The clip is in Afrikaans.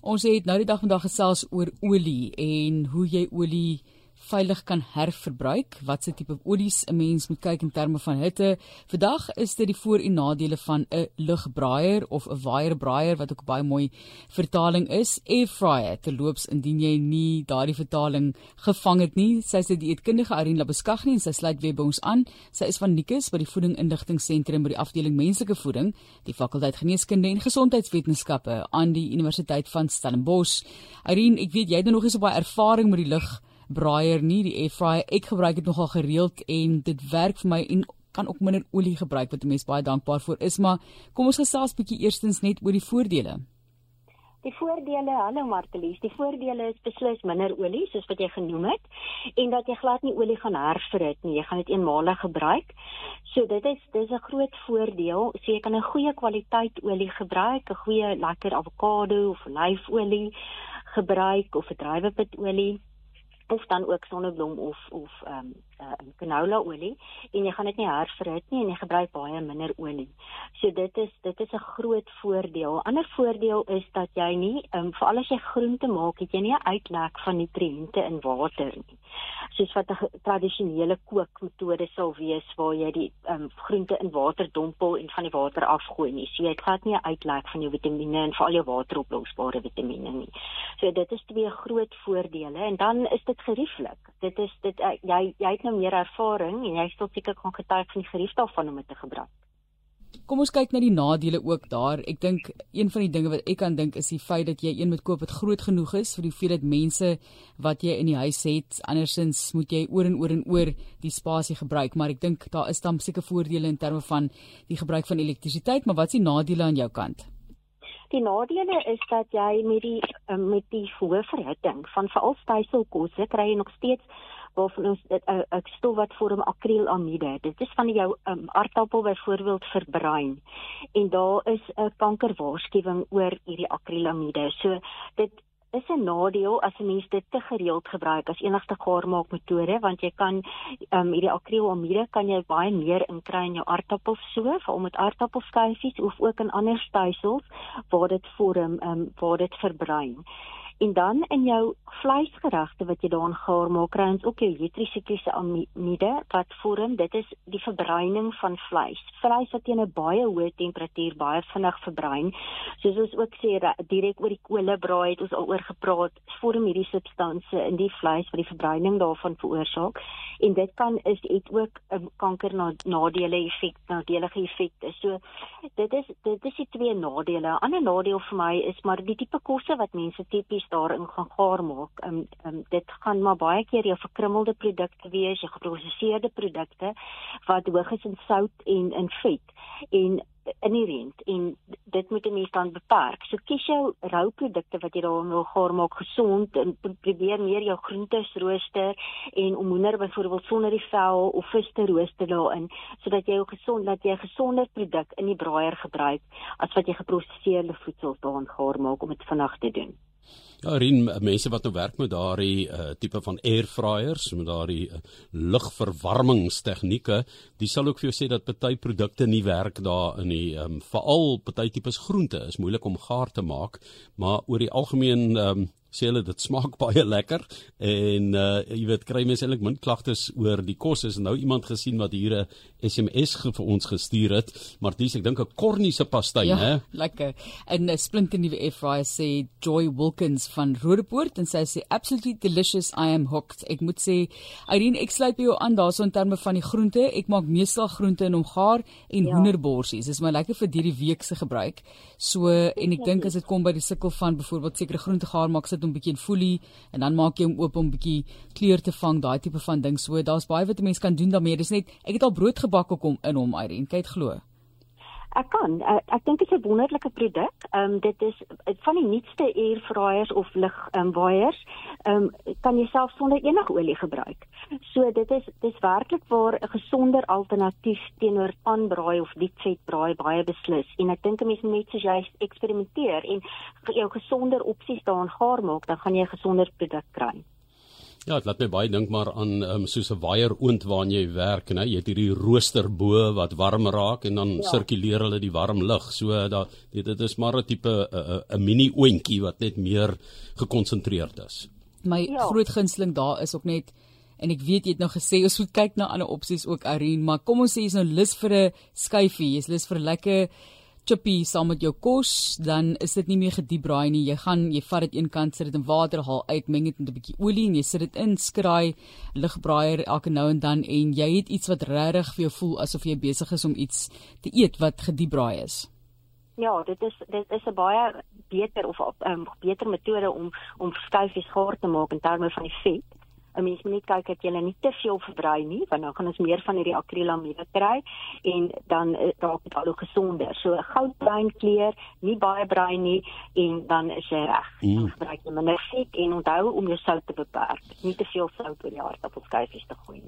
Ons het nou die dag vandag gesels oor olie en hoe jy olie veilig kan herverbruik. Wat se tipe olies 'n mens moet kyk in terme van hitte. Vandag is dit die voor en nadele van 'n lugbraaier of 'n waaierbraaier wat ook 'n baie mooi vertaling is. Air fryer terloops indien jy nie daardie vertaling gevang het nie. Sy sê die eetkundige Arin Labuskaghni en sy sluit weer by ons aan. Sy is van Nikus by die Voeding Inligting Sentrum by die afdeling menslike voeding, die fakulteit geneeskunde en gesondheidswetenskappe aan die Universiteit van Stellenbosch. Arin, ek weet jy het nog nie so baie ervaring met die lug braaier nie, die air fryer. Ek gebruik dit nogal gereeld en dit werk vir my en kan ook minder olie gebruik wat 'n mens baie dankbaar vir is, maar kom ons gesels bietjie eerstens net oor die voordele. Die voordele, hallo Martelies, die voordele is beslis minder olie soos wat jy genoem het en dat jy glad nie olie gaan herfrit nie, jy gaan dit eenmalig gebruik. So dit is dis 'n groot voordeel. So jy kan 'n goeie kwaliteit olie gebruik, 'n goeie lekker avokado of olyfolie gebruik of 'n druiwepitolie of dan ook sonneblom of of ehm um, uh, canola olie en jy gaan dit nie herfrit nie en jy gebruik baie minder olie. So dit is dit is 'n groot voordeel. Ander voordeel is dat jy nie ehm um, veral as jy groente maak, het jy nie 'n uitlek van nutriënte in water nie. Soos wat 'n tradisionele kookmetode sal wees waar jy die ehm um, groente in water dompel en van die water afgooi nie. So jy het nie 'n uitlek van jou vitamiene en veral jou wateroplosbare vitamiene nie. So dit is twee groot voordele en dan is dit gerieflik. Dit is dit uh, jy jy het nou meer ervaring en jy sal seker kan getuig van die gerief daarvan om dit te gebruik. Kom ons kyk na die nadele ook daar. Ek dink een van die dinge wat ek kan dink is die feit dat jy een moet koop wat groot genoeg is vir die hoeveelheid mense wat jy in die huis het. Andersins moet jy oor en oor en oor die spasie gebruik, maar ek dink daar is dan seker voordele in terme van die gebruik van elektrisiteit, maar wat is die nadele aan jou kant? Die nadele is dat jy met die met die hoë verhitting van veral styselkosse kry jy nog steeds waarvan ons 'n uh, stof wat vorm akrilamide. Dit is van jou um, aardappel byvoorbeeld verbruin. En daar is 'n kankerwaarskuwing oor hierdie akrilamide. So dit is 'n nadeel as 'n mens dit te gereeld gebruik as enigste gaarmaakmetode want jy kan um, hierdie akrilamide kan jy baie meer inkry in jou aardappels so veral met aardappelskyfies of ook in ander stysels waar dit vorm um, waar dit verbruin. En dan in jou vleisgerigte wat jy daarin gaar maak, kry ons ook jou heterosikliese amide wat vorm, dit is die verbruining van vleis. Vleis wat teen 'n baie hoë temperatuur baie vinnig verbruin. Soos ons ook sê direk oor die kolle braai het ons al oor gepraat, vorm hierdie substansie in die vleis wat die verbruining daarvan veroorsaak. En dit kan is dit ook 'n kanker nadele effek, nadelige effekte. So dit is dit is die twee nadele. 'n Ander nadeel vir my is maar die tipe kosse wat mense tipies daarin gaan gaar maak. Ehm um, um, dit gaan maar baie keer jou verkrummelde produkte wees, jou geproseserde produkte wat hoog is in sout en in vet en inherent en dit moet 'n mens dan beperk. So kies jou rou produkte wat jy daar wil gaar maak gesond en probeer meer jou groentes rooster en om hoender byvoorbeeld sonder die vel of vis te rooster daarin sodat jy 'n gesond dat jy 'n gesonder produk in die braaier gebruik as wat jy geproseserde voedsel daarin gaar maak om dit vinnig te doen. Ja, Rien, mense wat nou werk met daardie uh, tipe van air fryers, met daardie uh, lugverwarmingstegnieke, die sal ook vir jou sê dat party produkte nie werk daar in die um, veral party tipes groente is moeilik om gaar te maak, maar oor die algemeen um, sê hulle dit smaak baie lekker. En uh jy weet kry mense eintlik min klagtes oor die kos. Is nou iemand gesien wat hier 'n SMS ge vir ons gestuur het? Maar dis ek dink 'n korniese pastei ja, hè lekker. En 'n splinter nuwe air fryer sê Joy Wilkins van Rodepoort en sy sê absolutely delicious. I am hooked. Ek moet sê Irene ek sluit by jou aan daarso in terme van die groente. Ek maak meestal groente in omgaar en ja. hoenderborsies. Dis my lekker vir hierdie week se gebruik. So en ek dink as dit kom by die sukkel van byvoorbeeld sekere groente gaar maak sit hom bietjie in folie en dan maak jy hom oop om bietjie kleur te vang, daai tipe van ding. So daar's baie wat 'n mens kan doen daarmee. Dis net ek het al brood gebak ook om in hom Irene, kyk glo. Ek kan. Uh, ek dink dit is 'n wonderlike produk. Ehm um, dit is van die nuutste air fryers of lig ehm um, waaiers. Ehm um, kan jy self sonder enige olie gebruik. So dit is dis werklik waar 'n gesonder alternatief teenoor aanbraai of diepvet braai baie beslis. En ek dink 'n mens net soos jy eksperimenteer en jou gesonder opsies daarin gaar maak, dan gaan jy 'n gesonder produk kry. Ja, dit laat my baie dink maar aan um, soos 'n waier oond waarin jy werk, né? Jy het hierdie rooster bo wat warm raak en dan ja. sirkuleer hulle die warm lug. So dat dit dit is maar 'n tipe 'n mini oontjie wat net meer gekonsentreerd is. My ja. groot gunsteling daar is ook net en ek weet jy het nou gesê ons moet kyk na ander opsies ook Arien, maar kom ons sê jy's nou lus vir 'n skyfie, jy's lus vir 'n lekker chippy saam met jou kos, dan is dit nie meer gediebraai nie. Jy gaan, jy vat dit eenkant, sit dit in water, haal uit, meng dit met 'n bietjie olie en jy sit dit in, skraai ligbraaier elke nou en dan en jy het iets wat regtig vir jou voel asof jy besig is om iets te eet wat gediebraai is. Ja, dit is dit is 'n baie beter of 'n um, beter metode om om skuifies gaar te maak in terme van die vet. 'n mens moet net kyk dat jy nie te veel verbrei nie, want dan gaan ons meer van hierdie akrilamide kry en dan uh, raak dit al hoe gesonder. So 'n goudbruin kleur, nie baie bruin nie en dan is jy reg. Mm. Gebruik jy minder vet en onthou om jou sout te beperk. Nie te veel sout oor die aardappelskyfies te gooi nie.